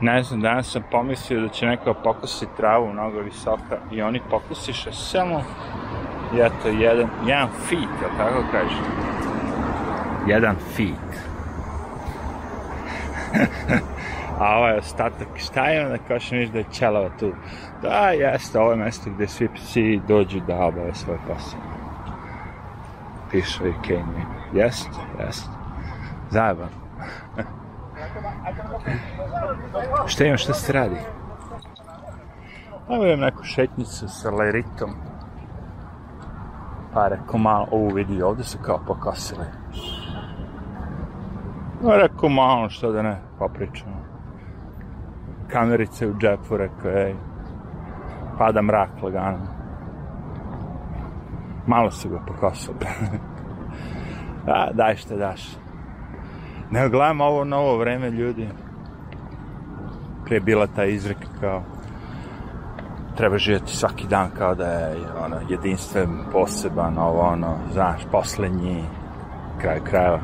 Ne znam, danas sam pomislio da će neko pokusi travu mnogo visoka i oni pokusiše samo i eto, jedan, jedan feet, jel tako kaže? Jedan feet. A ovaj ostatak, šta je onda kao što da je Čelava tu? Da, jeste, ovo je mesto gde svi psi dođu da obave svoj posao. Piše i Kane. Jeste, jeste. Zajeban. Šta ima, šta se radi? Evo imam neku šetnicu sa leritom. Pa rekao malo, ovo vidi, ovde se kao pokosili. No, rekao malo, što da ne, popričamo. Kamerice u džepu, rekao, ej, pada mrak lagano. Malo su ga pokosili. A, daj šta daš. Ne gledam ovo novo vreme, ljudi. Prije bila ta izreka kao treba živjeti svaki dan kao da je ono, jedinstven, poseban, ovo ono, znaš, poslednji, kraj krajeva.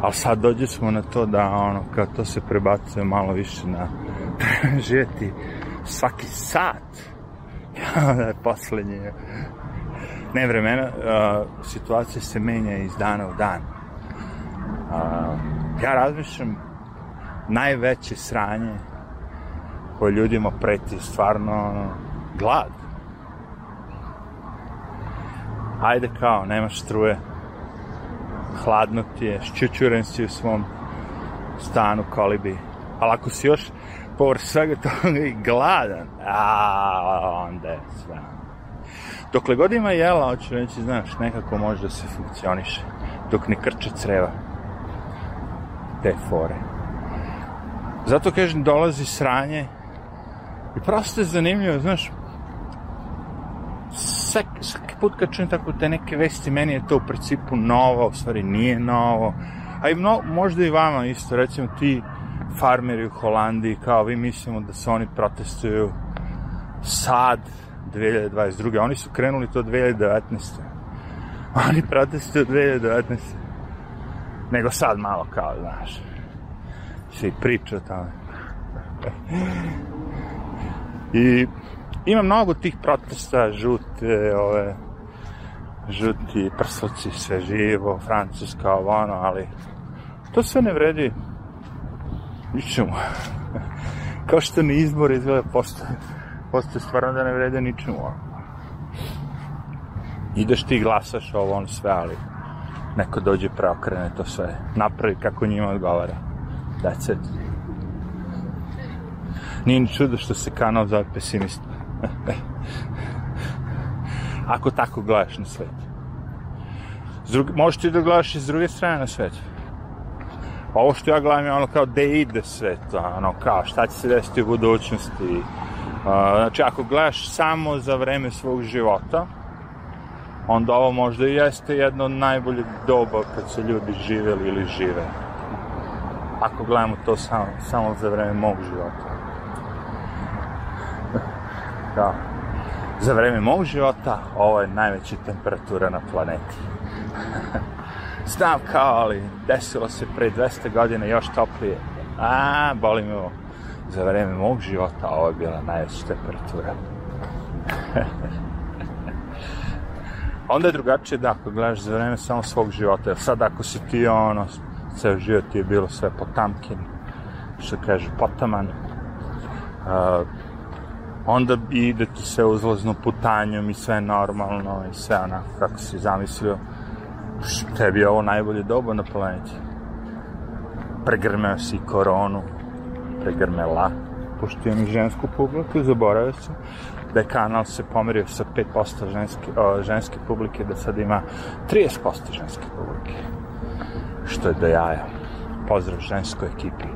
Ali sad dođe smo na to da ono, kao to se prebacuje malo više na živjeti svaki sat. da je poslednji. Ne vremena, situacija se menja iz dana u dan. Uh, ja razmišljam najveće sranje koje ljudima preti stvarno glad. Ajde kao, nemaš struje, hladno ti je, šćućuren si u svom stanu, kolibi. Ali ako si još površ svega toga i gladan, a onda je sve. Dokle god ima jela, hoću reći, znaš, nekako može da se funkcioniše, dok ne krče creva. Te fore. Zato, kažem, dolazi sranje i prosto je zanimljivo, znaš, svaki, svaki put kad čujem tako te neke vesti, meni je to u principu novo, u stvari nije novo, a i mno, možda i vama isto, recimo ti farmeri u Holandiji, kao vi mislimo da se oni protestuju sad, 2022. Oni su krenuli to 2019. Oni protestuju 2019. Nego sad malo kao, znaš, se i priča tamo. I ima mnogo tih protesta, žute, ove, žuti prsoci, sve živo, francuska, ovo ono, ali to sve ne vredi ničemu. Kao što ni izbor izgleda postoje, postoje stvarno da ne vrede ničemu. Ideš ti glasaš ovo, ono sve, ali neko dođe preokrene to sve, napravi kako njima odgovara. That's it. Nije ni čudo što se kanal zove pesimista. Ako tako gledaš na svet. Drugi, možeš ti da gledaš i s druge strane na svet. Ovo što ja gledam je ono kao gde ide svet, ono kao šta će se desiti u budućnosti. Znači, ako gledaš samo za vreme svog života, onda ovo možda i jeste jedno od najboljih doba kad se ljudi živeli ili žive. Ako gledamo to samo, samo za vreme mog života. da. Za vreme mog života ovo je najveća temperatura na planeti. Znam kao, ali desilo se pre 200 godina još toplije. A, boli me ovo. Za vreme mog života ovo je bila najveća temperatura. Onda je drugačije da ako gledaš za vreme samo svog života. Jer sad ako si ti ono, ceo život je bilo sve potamkin, što kaže potaman, uh, onda ide ti sve uzlazno putanjom i sve normalno i sve onako kako si zamislio tebi je ovo najbolje doba na planeti. Pregrmeo si koronu, pregrmela, pošto imam žensku publiku, zaboravio sam da je kanal se pomerio sa 5% ženske, o, ženske publike, da sad ima 30% ženske publike. Što je do jaja. Pozdrav ženskoj ekipi.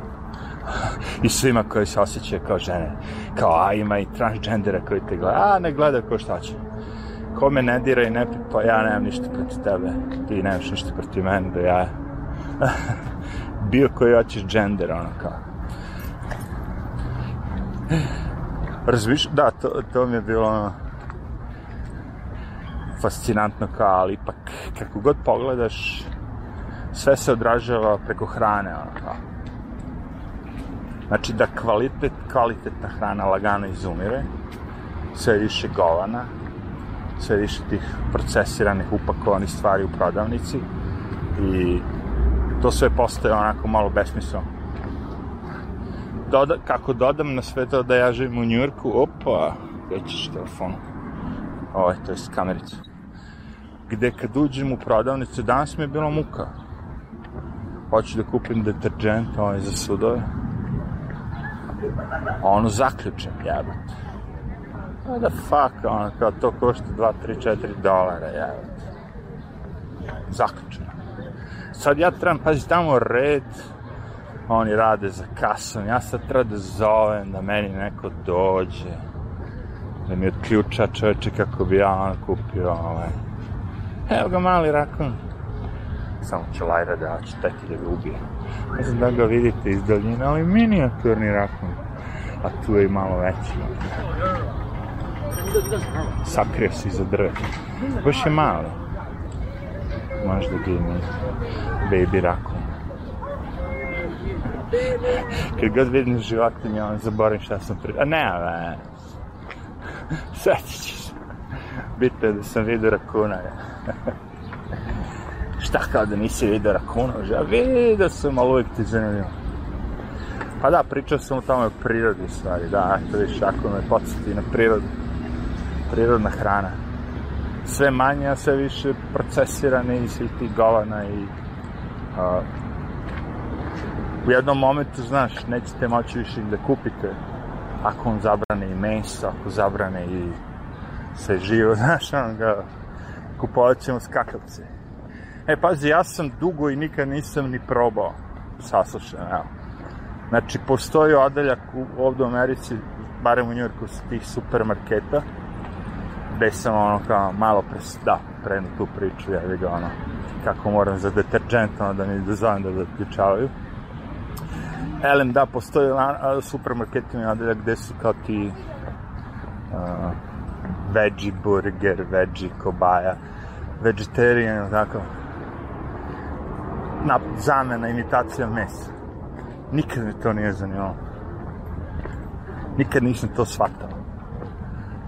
I svima koji se osjećaju kao žene. Kao, a ima i transgendera koji te gleda. A, ne gleda ko šta će ko me ne dira i ne pipa, ja nemam ništa protiv tebe, ti nemaš ništa protiv mene, da ja bio koji hoćeš gender, ono kao. Razviš, da, to, to mi je bilo ono, fascinantno kao, ali ipak, kako god pogledaš, sve se odražava preko hrane, ono kao. Znači da kvalitet, kvalitetna hrana lagano izumire, sve više govana, sve više tih procesiranih, upakovanih stvari u prodavnici i to sve postaje onako malo besmisleno. Doda, kako dodam na sve to da ja živim u Njujorku, opa, gde ćeš telefon? Ovo je, to je kamerica. Gde kad uđem u prodavnicu, danas mi je bilo muka. Hoću da kupim deterđent, ovaj za sudove. A ono zaključem, jebate. What the fuck, ono, kao to košta 2, 3, 4 dolara, jebate. Zaključeno. Sad ja trebam, pazi, tamo red, oni rade za kasom, ja sad treba da zovem, da meni neko dođe, da mi odključa čoveče kako bi ja ono kupio, ovaj. Evo ga mali rakun. Samo će Lajra da će teti da ga ubije. Ne znam da ga vidite iz daljine, ali minijaturni rakun. A tu je i malo veći. Sakrio se iza drve. Baš je mali. Možda gini baby rakun. Kad god vidim životinje, on zaboravim šta sam pri... A ne, ne. Sveći će se. Bitno je da sam vidio rakuna. Šta kao da nisi vidio rakuna? Ja vidio sam, ali uvijek ti zanimljivo. Pa da, pričao sam o tome prirodi stvari, da, eto viš, ako me podsjeti na prirodu. Prirodna hrana. Sve manje, a sve više procesirane i svih tih govana i uh, u jednom momentu, znaš, nećete moći više da kupite ako vam zabrane i meso, ako zabrane i sve živo, znaš, ono ga, kupovat ćemo skakavce. E, pazi, ja sam dugo i nikad nisam ni probao saslušan, evo. Znači, postoji odeljak u, ovde u Americi, barem u Njurku, tih supermarketa, gde sam ono kao malo pre, da, prenu tu priču, ja ga ono, kako moram za deterđent, ono da mi dozovem da zaključavaju. Elem, da, postoji supermarketima odeljak gde su kao ti uh, veggie burger, veggie kobaja, vegetarian, tako, na zamena, imitacija mesa. Nikad mi to nije zanimalo. Nikad nisam to shvatao.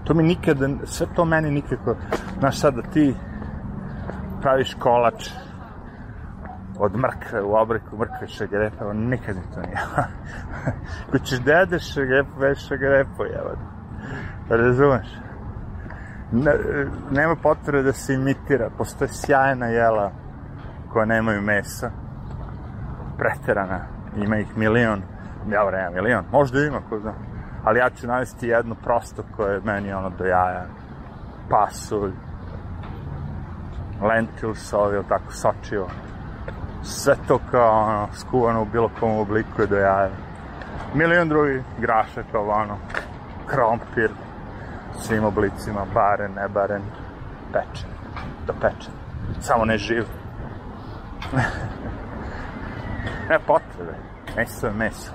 To mi nikada, sve to meni nikako, znaš sad da ti praviš kolač od mrkve u obriku mrkve šagrepa, nikad mi to nije. Ko ćeš da jedeš šagrepu, već šagrepu, jevad. Razumeš? Ne, nema potrebe da se imitira. Postoje sjajna jela koja nemaju mesa. Preterana. Ima ih milion. Ja vrema, milion. Možda ima, ko zna. Ali ja ću navesti jedno prosto koje je meni ono do jaja. Pasulj. Lentil sovi, tako sočivo. Sve to kao ono, skuvano u bilo kom obliku je do jaja. Milion drugih graša kao ono. Krompir. Svim oblicima, baren, ne baren. Pečen. Do pečen. Samo ne živ. ne potrebe. Meso meso.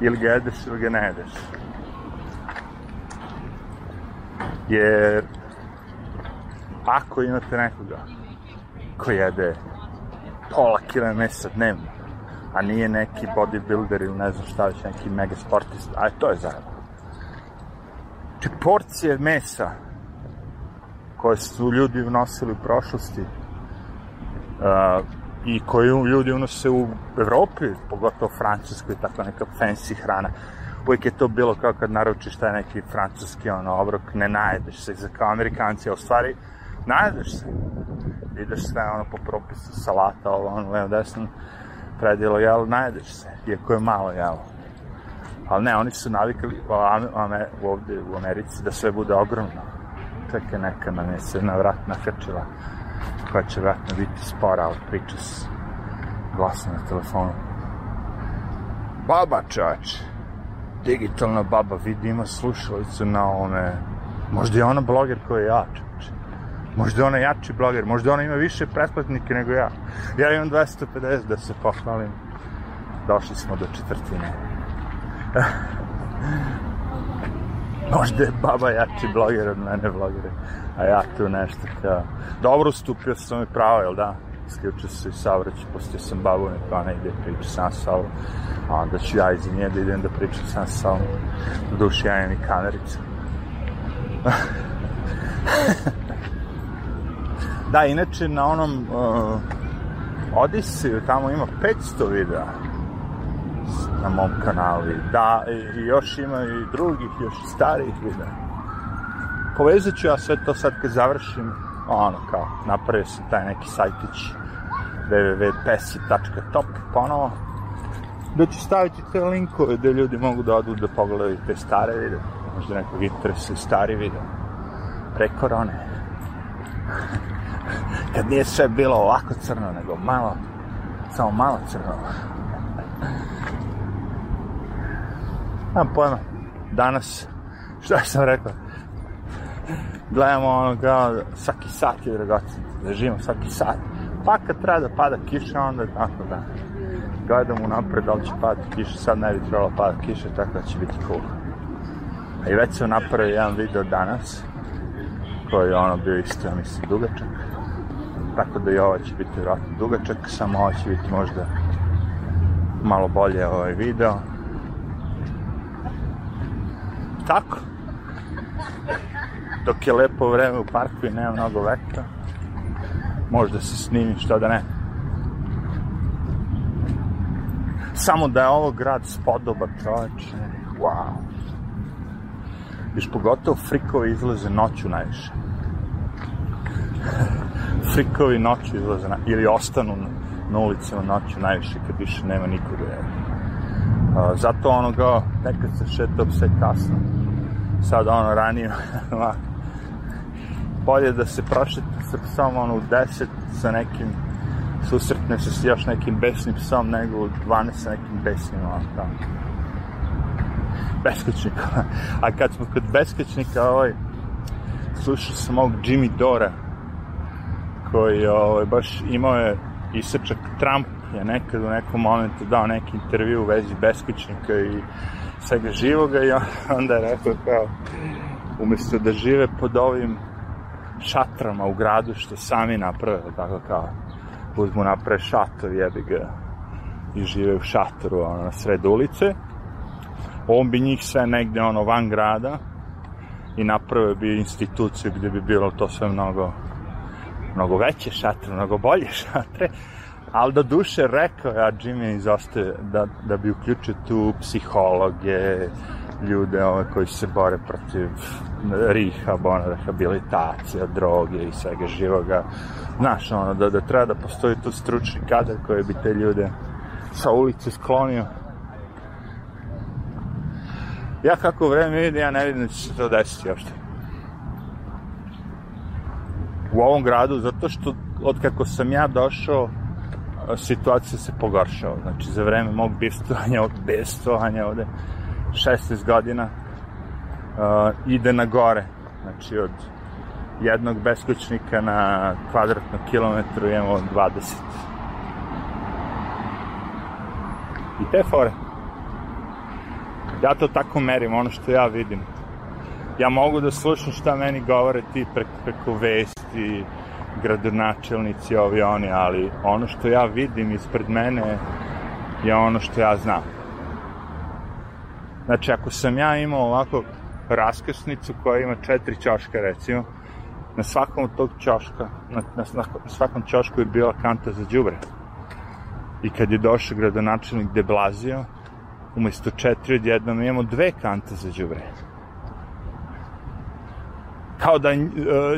Ili ga jedeš ili ga ne jedeš. Jer ako imate nekoga ko jede pola kile mesa dnevno, a nije neki bodybuilder ili ne znam šta već, neki mega sportist, a to je zajedno. Či porcije mesa koje su ljudi unosili u prošlosti uh, i koje ljudi unose u Evropi, pogotovo Francuskoj, takva neka fancy hrana. Uvijek je to bilo kao kad naručiš taj neki francuski ono, obrok, ne najedeš se, za kao amerikanci, a u stvari najedeš se. Ideš sve ono po propisu, salata, ovo, ono, levo, desno, predjelo, jelo, najedeš se, iako je malo jelo. Ali ne, oni su navikali ovde u Americi da sve bude ogromno. Čekaj, neka nam je se na vrat nakrčila koja će vratno biti spora od priča s glasom na telefonu. Baba čač, digitalna baba vidi ima slušalicu na ovome, možda je ona bloger koja je ja čač. Možda je ona jači bloger, možda ona ima više pretplatnike nego ja. Ja imam 250 da se pohvalim. Došli smo do četvrtine. Možda je baba jači bloger od mene blogere, a ja tu nešto kao... Dobro, stupio sam i pravo, jel da? Isključio se i savrać, pustio sam babu, neka ona ide priča sam sa A onda ću ja iz nje da idem da pričam sam sa sobom. U duši ja imam i kamericu. da, inače na onom uh, Odisiju tamo ima 500 videa na mom kanalu. Da, i još ima i drugih, još starijih videa. Povezat ću ja sve to sad kad završim, ono kao, napravio sam taj neki sajtić www.pesi.top ponovo, da ću staviti te linkove gde ljudi mogu da odu da pogledaju te stare videe. Možda nekog interesa stari video. Pre korone. Kad nije sve bilo ovako crno, nego malo, samo malo crno. Nemam pojma. Danas, šta sam rekao? Gledamo ono kao svaki sat je dragocin. Da živimo svaki sat. Pa kad treba da pada kiša, onda tako da. Gledamo napred da li će padati kiša. Sad ne bi trebalo pada kiša, tako da će biti cool. I već sam napravio jedan video danas koji je ono bio isto, ja mislim, dugačak. Tako da i ovo će biti vjerojatno dugačak, samo ovo će biti možda malo bolje ovaj video. Tako. Dok je lepo vreme u parku i nema mnogo vetra, možda se snimi, što da ne. Samo da je ovo grad spodoba, čoveče. Wow. Viš pogotovo frikovi izlaze noću najviše. frikovi noću izlaze na, ili ostanu na, na ulicama noću najviše kad više nema nikoga. Uh, zato ono kao, nekad se šetao sve kasno. Sad ono ranije, bolje da se prošeta sa psom ono u 10 sa nekim susretne se s još nekim besnim psom nego u 12 sa nekim besnim ono kao beskućnika. A kad smo kod beskućnika, ovaj, slušao sam mog Jimmy Dora, koji ovaj, baš imao je isečak Trump je nekad u nekom momentu dao neki intervju u vezi beskućnika i svega živoga i onda je rekao kao umjesto da žive pod ovim šatrama u gradu što sami naprave, tako kao uzmu naprave šator, jebi ga i žive u šatoru ono, na sred ulice. On bi njih sve negde ono van grada i napravio bi instituciju gde bi bilo to sve mnogo mnogo veće šatre, mnogo bolje šatre, ali do duše rekao ja Jimmy izostaje da, da bi uključio tu psihologe, ljude ove koji se bore protiv rehaba, rehabilitacija, droge i svega živoga. Znaš, ono, da, da treba da postoji tu stručni kadar koji bi te ljude sa ulice sklonio ja kako vreme ide, ja ne vidim da će se to desiti uopšte. U ovom gradu, zato što od kako sam ja došao, situacija se pogoršava. Znači, za vreme mog bestovanja, od bestovanja ovde, 16 godina, uh, ide na gore. Znači, od jednog beskućnika na kvadratnom kilometru imamo 20. I te fore. Ja to tako merim, ono što ja vidim. Ja mogu da slušam šta meni govore ti preko, preko vesti, gradonačelnici, ovi oni, ali ono što ja vidim ispred mene je ono što ja znam. Znači, ako sam ja imao ovako raskrsnicu koja ima četiri ćoška, recimo, na svakom od tog ćoška, na, na, na svakom ćošku je bila kanta za džubre. I kad je došao gradonačelnik de Blazio, umesto četiri odjednom imamo dve kante za džubre. Kao da uh,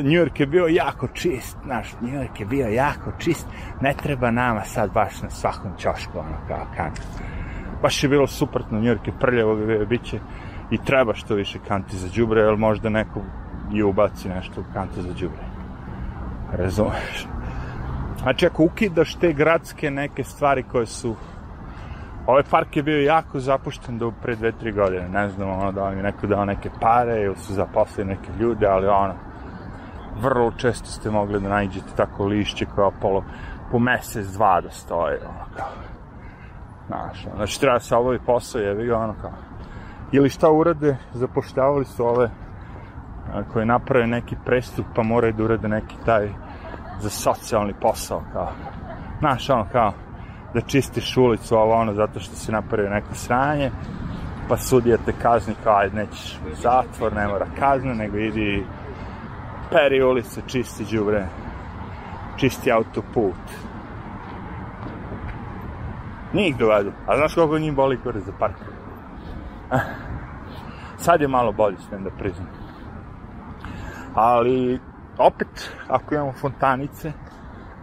New York je bio jako čist, naš New York je bio jako čist, ne treba nama sad baš na svakom ćošku, ono, kao kanta. Baš je bilo suprotno, New York je prljavo, bit će i treba što više kanti za džubre, jer možda neko i ubaci nešto u kante za džubre. Razumeš? Znači, ako ukidaš te gradske neke stvari koje su Ovaj park je bio jako zapušten do pre dve, tri godine. Ne znam, ono, da vam je neko dao neke pare ili su zaposlili neke ljude, ali ono, vrlo često ste mogli da nađete tako lišće koja polo, po mesec, dva da stoje, ono, kao. Znaš, znači, treba se obavi posao, jevi ga, ono, kao. Ili šta urade, zapoštavali su ove a, koji naprave neki prestup, pa moraju da urade neki taj za socijalni posao, kao. Znaš, ono, kao, da čistiš ulicu, ovo ono, zato što si napravio neko sranje, pa sudija te kazni kao, ajde, nećeš u zatvor, ne mora kazna, nego idi peri ulice, čisti džubre, čisti autoput. Njih dovedu. A znaš koliko njih boli kore za park? Sad je malo bolje, smijem da priznam. Ali, opet, ako imamo fontanice,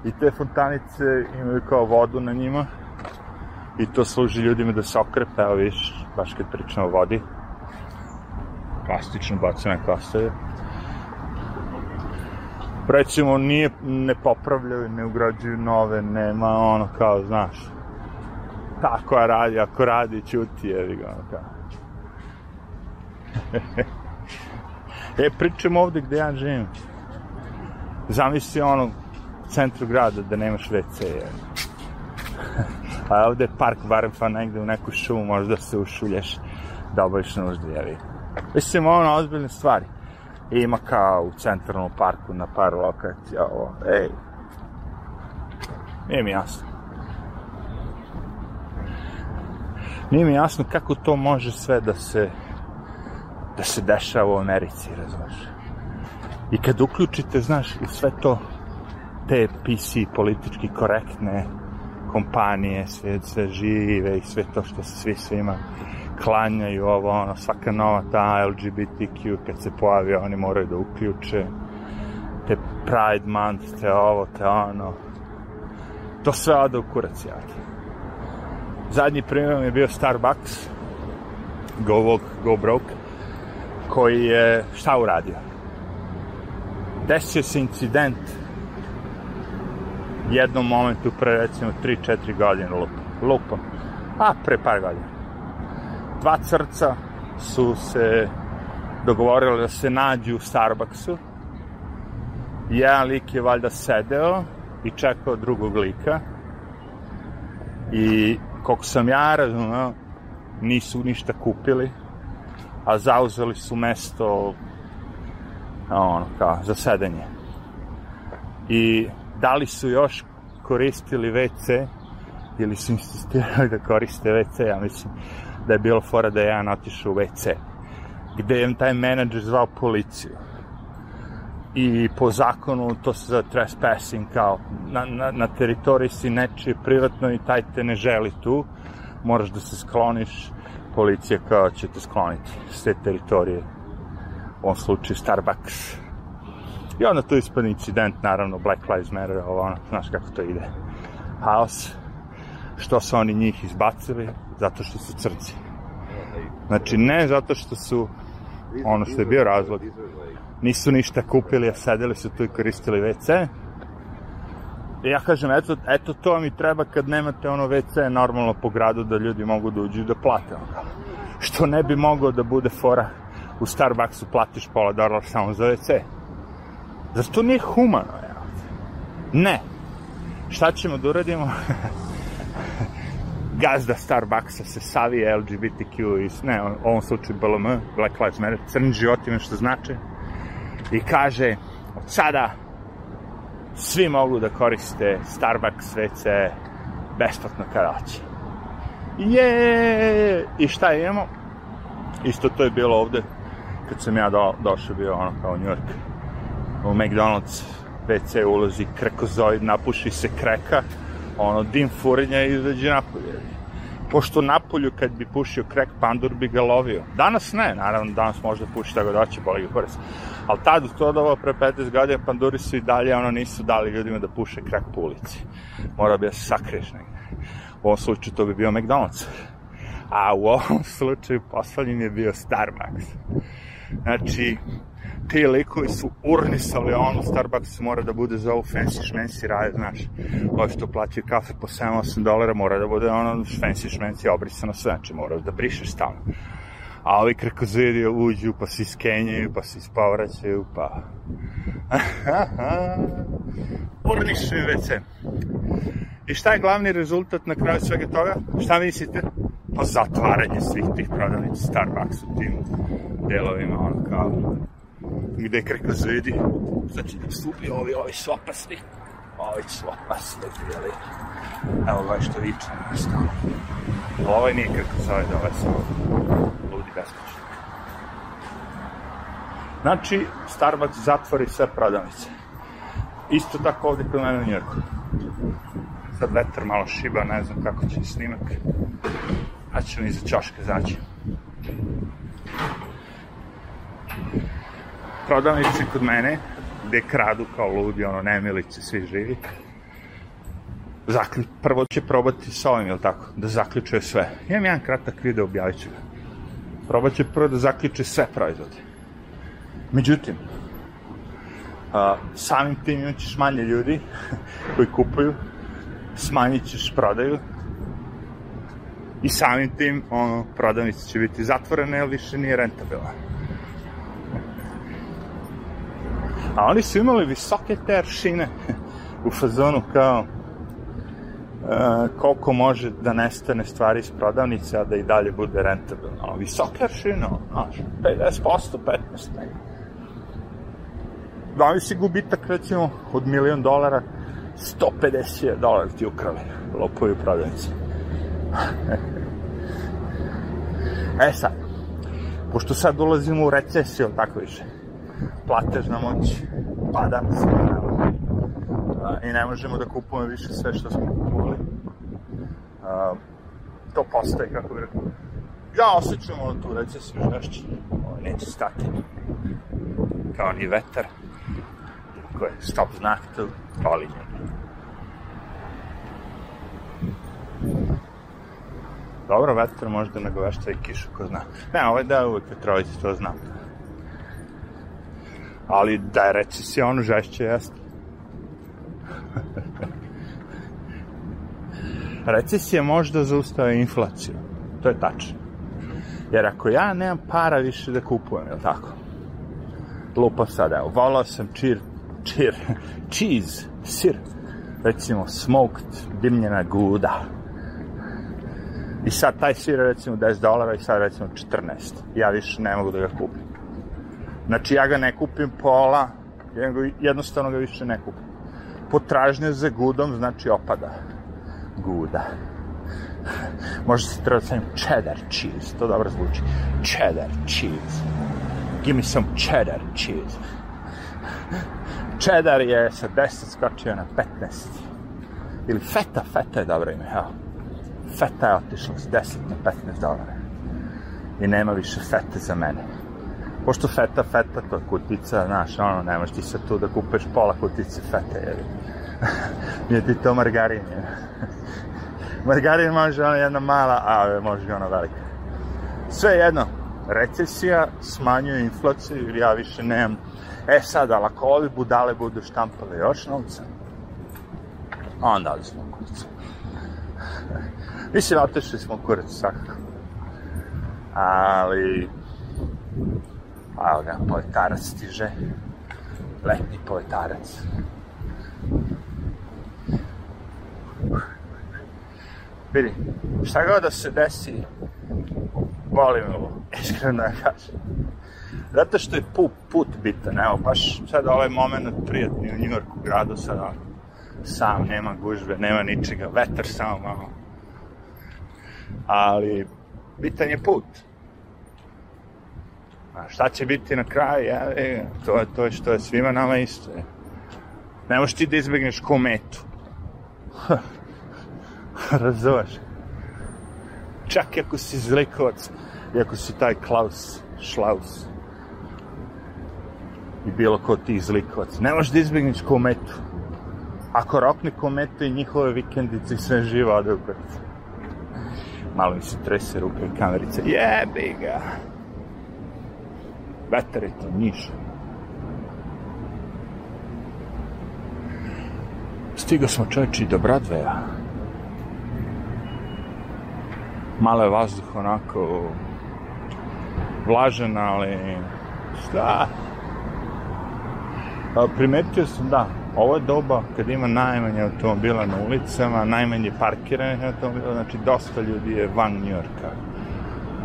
i te fontanice imaju kao vodu na njima, i to služi ljudima da se okrepe, evo viš, baš kad pričamo o vodi, plastično bacane kostave. Recimo, nije, ne popravljaju, ne ugrađuju nove, nema ono kao, znaš, tako radi, ako radi, čuti, jevi ga, ono kao. e, pričam ovde gde ja živim. Zamisli ono, centru grada da nemaš WC. A ovde je park, barem pa negde u neku šumu, možda se ušulješ da obaviš nužde, jevi. Mislim, ono, ozbiljne stvari. I ima kao u centralnom parku na par lokacija, ovo, ej. Nije mi jasno. Nije mi jasno kako to može sve da se da se dešava u Americi, razumeš. I kad uključite, znaš, u sve to, te PC politički korektne kompanije, sve, sve žive i sve to što se svi svima klanjaju, ovo, ono, svaka nova ta LGBTQ, kad se pojavi, oni moraju da uključe te Pride Month, te ovo, te ono. To sve ode u kurac, jaki. Zadnji primjer je bio Starbucks, Go Walk, Go Broke, koji je šta uradio? Desio se incident jednom momentu pre recimo 3-4 godine lupom. lupom. A, pre par godina. Dva crca su se dogovorili da se nađu u Starbucksu. Jedan lik je valjda sedeo i čekao drugog lika. I koliko sam ja razumeo, nisu ništa kupili, a zauzeli su mesto ono, kao, za sedenje. I da li su još koristili WC ili su insistirali da koriste WC, ja mislim da je bilo fora da je jedan otišao u WC, gde je taj menadžer zvao policiju. I po zakonu to se zove trespassing, kao na, na, na teritoriji si nečije privatno i taj te ne želi tu, moraš da se skloniš, policija kao će te skloniti s te teritorije, u ovom slučaju Starbucks. I onda tu ispadne incident, naravno, Black Lives Matter, ovo ono, znaš kako to ide. Haos. Što su oni njih izbacili? Zato što su crci. Znači, ne zato što su, ono što je bio razlog, nisu ništa kupili, a sedeli su tu i koristili WC. I ja kažem, eto, eto to mi treba kad nemate ono WC normalno po gradu da ljudi mogu da uđu i da plate. Ono. Što ne bi moglo da bude fora u Starbucksu platiš pola dolara samo za WC. Zar to nije humano, ja? Ne. Šta ćemo da uradimo? Gazda Starbucksa se savije LGBTQ i, ne, u ovom slučaju BLM, Black Lives Matter, crni životima što znači, i kaže, od sada svi mogu da koriste Starbucks WC besplatno kada hoće. Je! I šta imamo? Isto to je bilo ovde kad sam ja do, došao bio ono kao New York u McDonald's WC ulazi krekozoid, napuši se kreka, ono, dim furenja i izađe napolje. Pošto napolju kad bi pušio krek, pandur bi ga lovio. Danas ne, naravno, danas možda puši tako da će boli ga kurac. Ali tad, u to doba, pre 15 godina, panduri su i dalje, ono, nisu dali ljudima da puše krek po ulici. Mora bi da se sakriješ negde. U ovom slučaju to bi bio McDonald's. A u ovom slučaju poslednjim je bio Starbucks. Znači, ti likovi su urnisali ono, Starbucks mora da bude za ovu fancy šmensi raje, znaš, ovo što plaćaju kafe po 7-8 dolara, mora da bude ono fancy šmensi obrisano sve, znači mora da brišeš stalno. A ovi krekozidi uđu, pa se iskenjaju, pa se ispovraćaju, pa... Urnišaju WC. I šta je glavni rezultat na kraju svega toga? Šta mislite? Pa zatvaranje svih tih prodavnica Starbucks u tim delovima, ono kao gde krekozidi, znači da su ovi, ovi svopasti, ovi svopasti, jeli, Evo ga što viče stolu. Ovaj nije zove da ovaj sam ludi beskočno. Znači, Starbucks zatvori sve prodavnice. Isto tako ovde kod mene u Njorku. Sad vetar malo šiba, ne znam kako će snimak. A ćemo iza čoške zaći. Prodavnice kod mene, gde kradu kao ludi, ono, nemilice, svi živi. Zaklju... Prvo će probati sa ovim, jel tako? Da zaključuje sve. Imam jedan kratak video, objavit ću ga. Probat će prvo da zaključe sve proizvode. Međutim, a, samim tim imaćeš manje ljudi koji kupuju, smanjit ćeš prodaju i samim tim ono, prodavnice će biti zatvorene jer više nije rentabilna. A oni su imali visoke te aršine u fazonu kao uh, koliko može da nestane stvari iz prodavnice, a da i dalje bude rentabilno. Visoke aršine, znaš, 50%, 15%. Da si gubitak, recimo, od milion dolara, 150 dolara ti ukrali, lopovi u prodavnici. e sad, pošto sad ulazimo u recesiju, tako više, platežna moć pada sve i ne možemo da kupujemo više sve što smo kupovali. to postaje, kako bih rekao, ja osjećamo tu recesiju žešće, ovo neće stati, kao ni vetar, koje stop znak tu, polinje. Dobro, vetar možda nagovešta i kišu, ko zna. Ne, je da uvek vetrovici, to znam. Ali da je recesija ono žešće, jeste. recesija može da zaustave inflaciju. To je tačno. Jer ako ja nemam para više da kupujem, je li tako? Lupa sad, evo, volao sam čir, čir, cheese, sir, recimo smoked, dimljena guda. I sad taj sir je recimo 10 dolara i sad recimo 14. Ja više ne mogu da ga kupim. Znači ja ga ne kupim pola, jednostavno ga više ne kupim. Potražnja za gudom znači opada. Guda. Možda se treba stavim cheddar cheese, to dobro zvuči. Cheddar cheese. Give me some cheddar cheese. Cheddar je sa 10 skočio na 15. Ili feta, feta je dobro ime, evo. Feta je otišla s 10 na 15 dolara. I nema više fete za mene. Pošto feta, feta, to je kutica, znaš, ono, nemaš ti sad tu da kupeš pola kutice fete, jer nije ti to margarin, je. margarin može ono jedna mala, a može ono velika. Sve jedno, recesija smanjuje inflaciju, jer ja više nemam E sad, ali ako ovi budale budu štampale još novca, onda li smo kurac. Mislim, otešli smo kurac, svakako. Ali, evo ga, poetarac stiže. Letni poetarac. Vidi, šta god da se desi, volim ovo, iskreno da kažem. Zato što je put, put bitan, evo, baš sad ovaj moment prijatni u Njujorku gradu, sad sam, nema gužbe, nema ničega, vetar samo malo. Ali, bitan je put. A šta će biti na kraju, ja, e, to je to je što je svima nama isto. Je. Ne možeš ti da izbegneš kometu. Razumeš? Čak ako si zlikovac, i ako si taj Klaus Schlaus i bilo ko ti zlikovac. Ne možeš da izbjegneš kometu. Ako rokne kometu i njihove vikendice i sve živo ode. Malo mi se trese ruke i kamerice. Jebi ga! To, niš. Stigo smo čovječi do Bradveja. Malo je vazduh onako vlažen, ali šta? primetio sam da, ovo je doba kad ima najmanje automobila na ulicama, najmanje parkiranih automobila, znači dosta ljudi je van Njorka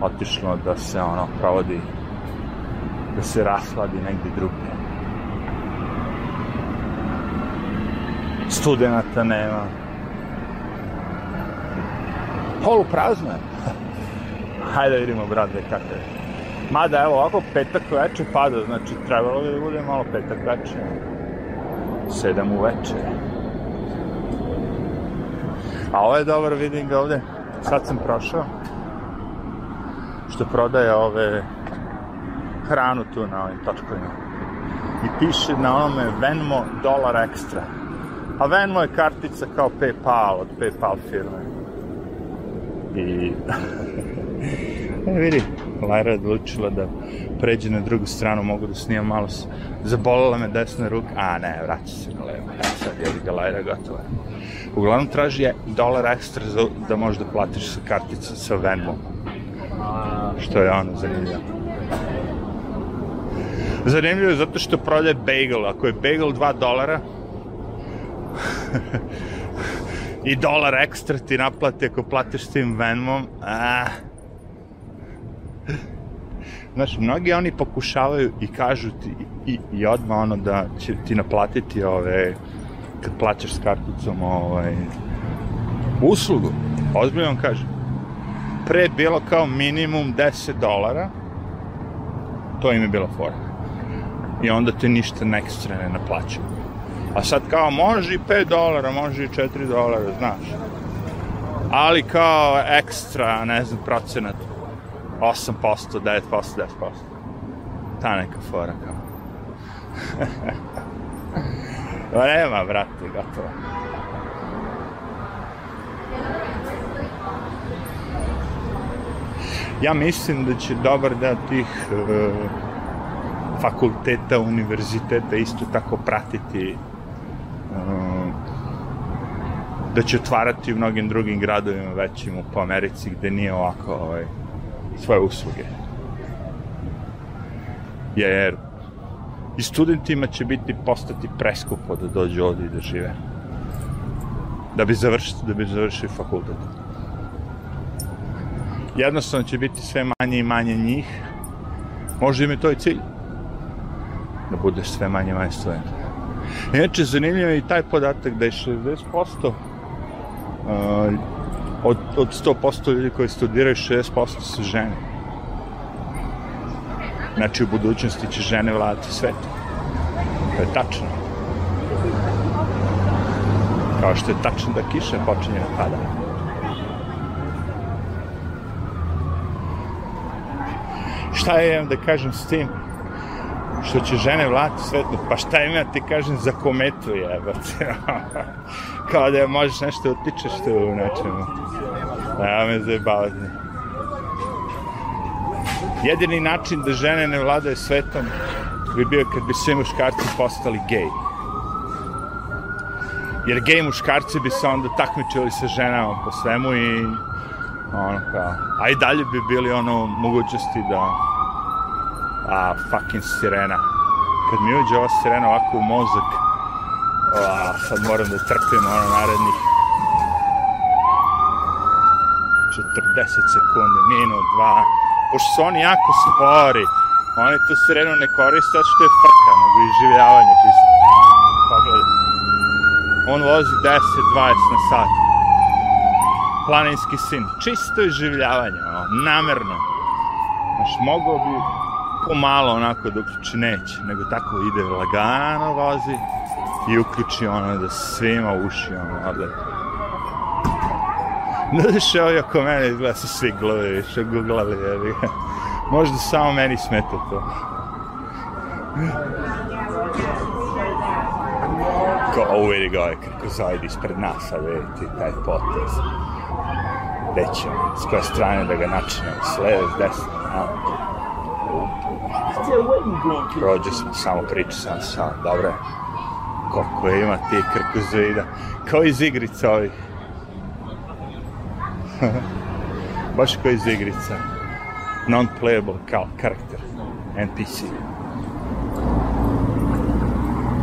otišlo da se ono provodi, da se rasladi negde drugde. Studenata nema, Polu prazno je. Hajde da vidimo, brate, kako je. Mada, evo, ovako petak veče pada, znači trebalo bi da bude malo petak veče. Sedam u veče. A ovo je dobar, vidim ga ovde. Sad sam prošao. Što prodaje ove hranu tu na ovim točkovima. I piše na onome Venmo dolar ekstra. A Venmo je kartica kao Paypal od Paypal firme. I... e, vidi, Lajra je odlučila da pređe na drugu stranu, mogu da snimam malo s... Zabolila me desna ruka, a ne, vraća se na levo. E, sad je ga Lajra gotova. Uglavnom traži je dolar ekstra za, da možeš da platiš sa kartica sa Venmo. Što je ono zanimljivo. Zanimljivo je zato što prodaje bagel. Ako je bagel 2 dolara, i dolar ekstra ti naplati ako platiš tim Venmom. Ah. Znaš, mnogi oni pokušavaju i kažu ti i, i odmah ono da će ti naplatiti ove, kad plaćaš s karticom ovaj, uslugu. Ozbiljno vam kažem. Pre bilo kao minimum 10 dolara, to im je bila fora. I onda te ništa ekstra ne naplaćaju. A sad kao može i 5 dolara, može i 4 dolara, znaš. Ali kao ekstra, ne znam, procenat 8%, 9%, 10%. Ta neka fora kao. Nema, brate, gotovo. Ja mislim da će dobar deo tih uh, fakulteta, univerziteta isto tako pratiti uh, da će otvarati u mnogim drugim gradovima većim po Americi gde nije ovako ovaj, svoje usluge. Jer i studentima će biti postati preskupo da dođu ovdje i da žive. Da bi završili, da bi završili fakultet. Jednostavno će biti sve manje i manje njih. Možda im je to i cilj. Da bude sve manje manje studenta. Inače, zanimljiv je i taj podatak da je 60% uh, od, od 100% ljudi koji studiraju, 60% su žene. Znači, u budućnosti će žene vladati svetom. To je tačno. Kao što je tačno da kiša počinje da pada. Šta je, da kažem, s tim? Što će žene vladati svetom? Pa šta ima ti kažem za kometu jebate? Kao da možeš nešto utičeš tu u nečemu. Ja me zajebavati jedini način da žene ne vladaju svetom bi bio kad bi svi muškarci postali gej. Jer gej muškarci bi se onda takmičili sa ženama po svemu i ono kao, a i dalje bi bili ono mogućnosti da a fucking sirena kad mi uđe ova sirena ovako u mozak a, sad moram da trpim ono narednih 40 sekundi, minut, dva, pošto su oni jako spori, oni tu sirenu ne koriste što je frka, nego iživljavanje, čisto. Pogledaj. On vozi 10-20 na sat. Planinski sin. Čisto iživljavanje, ono, namerno. Znaš, mogao bi pomalo onako da uključi neće, nego tako ide lagano vozi i uključi ono da svima uši ono odleti. Znaš, ovi oko mene izgleda su svi gluvi, što googlali, jebi Možda samo meni smeta to. Ko, ovo vidi ga ovaj kako zajedi ispred nas, a vidite taj potez. Gde ćemo, s koje strane da ga načinemo, s leve, s desne, a? Prođe smo, samo priču sam sam, dobro je. Koliko ima ti krkozoida, kao iz igrica ovih. Baš kao iz igrica. Non-playable kao karakter. NPC.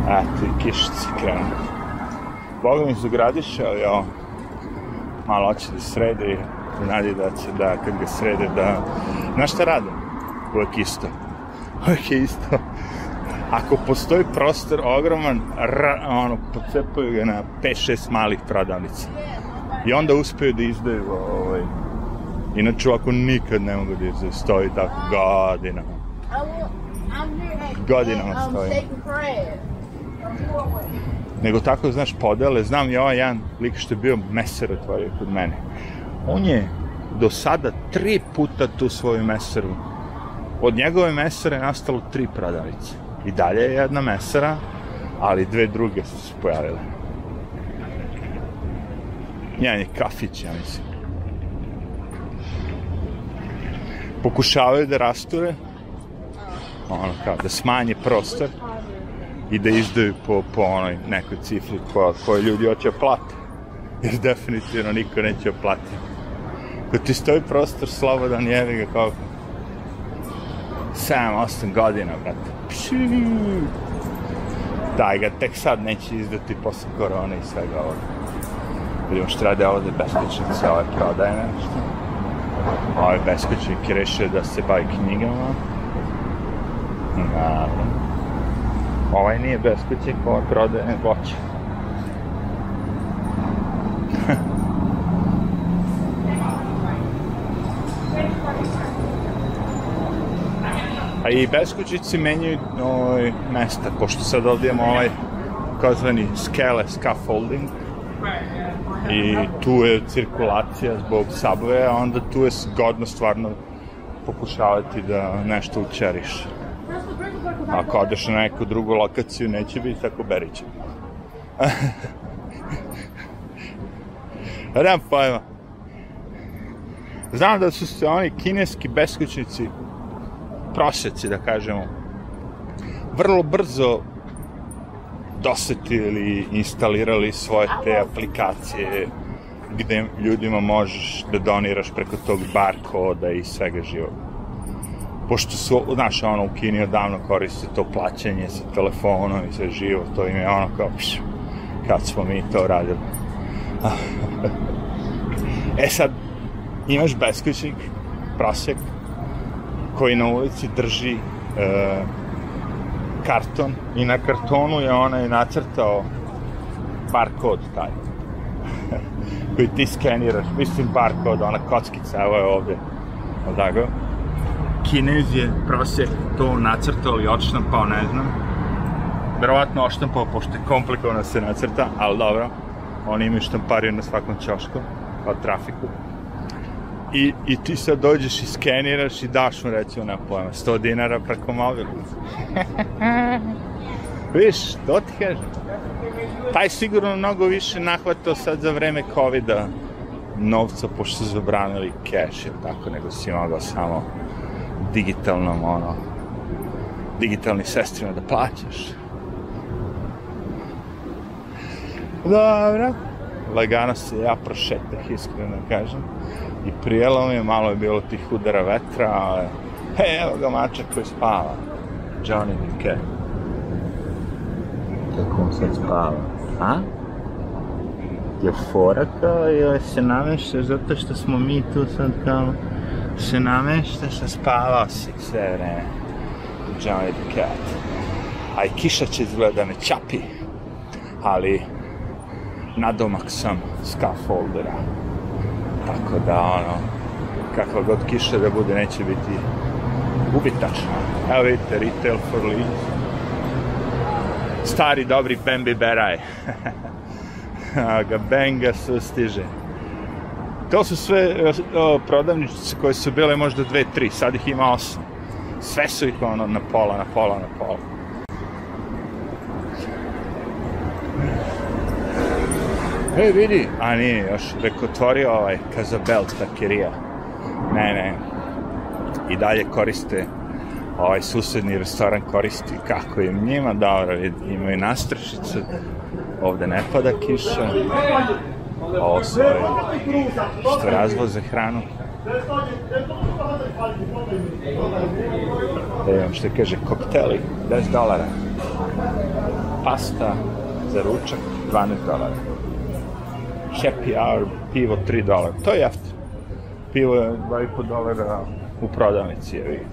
A, ti kišici krenu. Boga mi zagradiše, ali ovo, malo hoće da sredi, nadi da će da, kad ga srede, da... Znaš šta radim? Uvijek isto. Uvijek je isto. Ako postoji prostor ogroman, ra, ono, pocepaju ga na 5-6 malih prodavnica. I onda uspeju da izdaju ovaj, Inače ovako nikad ne mogu da izdaju, stoji tako godinama. Godinama stoji. Nego tako, znaš, podele, znam i ovaj jedan lik što je bio meser otvorio kod mene. On je do sada tri puta tu svoju meseru. Od njegove mesere je nastalo tri prodavnice. I dalje je jedna mesera, ali dve druge su se pojavile. Jedan je kafić, ja mislim. Pokušavaju da rasture, ono kao, da smanje prostor i da izdaju po, po onoj nekoj cifri koja, koju ljudi hoće plate. Jer definitivno niko neće da plati. Kad ti stoji prostor slobodan, jevi ga kao 7-8 godina, brate. Daj ga, tek sad neće izdati posle korone i svega ovoga. Vidimo što rade ovde beskućnici, ovaj prodaje nešto. Ovaj beskućnik je rešio da se bavi knjigama. Naravno. Ovaj nije beskućnik, ovaj prodaje voće. I beskućici menjaju ovaj, mesta, pošto sad ovdje imamo ovaj kozvani skele scaffolding i tu je cirkulacija zbog subwaya, a onda tu je zgodno stvarno pokušavati da nešto učeriš. Ako odeš na neku drugu lokaciju, neće biti tako beriće. Nemam pojma. Znam da su se oni kineski beskućnici prosjeci, da kažemo, vrlo brzo dosetili i instalirali svoje te aplikacije gde ljudima možeš da doniraš preko tog barkoda i svega živog. Pošto su, znaš, ono, u Kini odavno koriste to plaćanje sa telefonom i sve živo, to im je ono kao, pš, kad smo mi to radili. e sad, imaš beskućnik, prosjek, koji na ulici drži e, karton i na kartonu je onaj nacrtao barkod taj koji ti skeniraš, mislim barkod, ona kockica, evo je ovde, tako? Kinez je prosjek to nacrtao ili odštampao, ne znam. Verovatno odštampao, pošto je komplikovano da se nacrta, ali dobro. Oni imaju štampariju na svakom ćošku, kao trafiku. I, I ti sad dođeš i skeniraš i daš mu recimo, nema pojma, 100 dinara preko mobila. Viš, to ti kažem. Taj sigurno mnogo više nahvatao sad za vreme COVID-a novca, pošto su zabranili cash, ili tako, nego si mogao samo digitalnom, ono, digitalnim sestrima da plaćaš. Dobro. Lagano se ja prošetah, iskreno kažem. I prijelo mi je, malo je bilo tih udara vetra, ali... He, evo ga mačak koji spava. Johnny Cat. Kako on sad spava? A? Je fora kao ili se namešta zato što smo mi tu sad kao se namešta sa spavao si sve vreme. Johnny Cat. A i kiša će izgleda da me čapi. Ali nadomak sam scaffoldera. Tako da, ono, kakva god kiša da bude, neće biti ubitačna. Evo vidite, retail for leads. Stari, dobri Bambi Beraj. ga Benga su stiže. To su sve o, prodavnice koje su bile možda dve, tri, sad ih ima osam. Sve su ih ono na pola, na pola, na pola. E, vidi, a nije još, reko otvorio ovaj Kazabel takerija. Ne, ne, i dalje koriste ovaj susedni restoran koristi kako im njima dobro, imaju nastrašice, ovde ne pada kiša, ovo su što razvoze hranu. Da imam što kaže, kokteli, 10 dolara. Pasta za ručak, 12 dolara. Happy hour, pivo 3 dolara. To je jeftino. Pivo je 2,5 dolara u prodavnici. Je.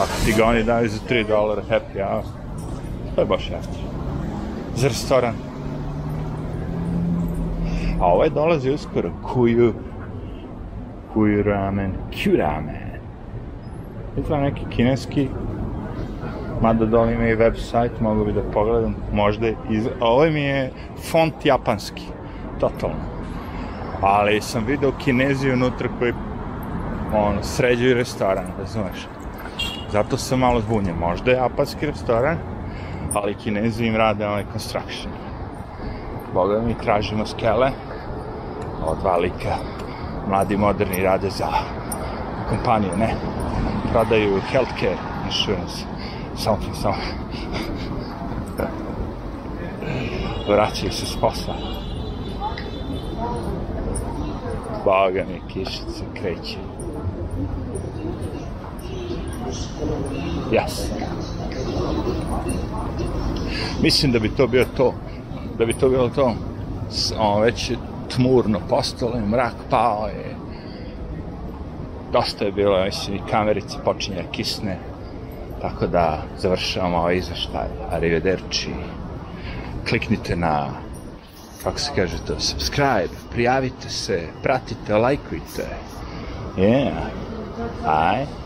Ako ti ga oni daju za 3 dolara happy hour, to je baš jeftino. Za restoran. A ovaj dolazi uskoro, kuju. kuj ramen, kju ramen. Izgleda neki kineski, mada dole ima i website, mogu bi da pogledam, možda iz... Ovo mi je font japanski, totalno. Ali sam video kinezi unutra koji ono, sređuju restoran, razumeš? Zato sam malo zbunjen. Možda je japanski restoran, ali kinezi im rade ovaj construction. Boga mi tražimo skele, ova dva lika, mladi moderni rade za kompaniju, ne, prodaju healthcare insurance, something, something. Vraćaju se s posla. Boga mi, kišica kreće. Yes. Mislim da bi to bio to. Da bi to bilo to. S- On već tmurno postalo mrak pao je. Dosta je bilo, mislim, i kamerice počinje da kisne. Tako da završavamo ovaj izveštaj. Arrivederci. Kliknite na kako se kaže to, subscribe, prijavite se, pratite, lajkujte. Yeah. Aj.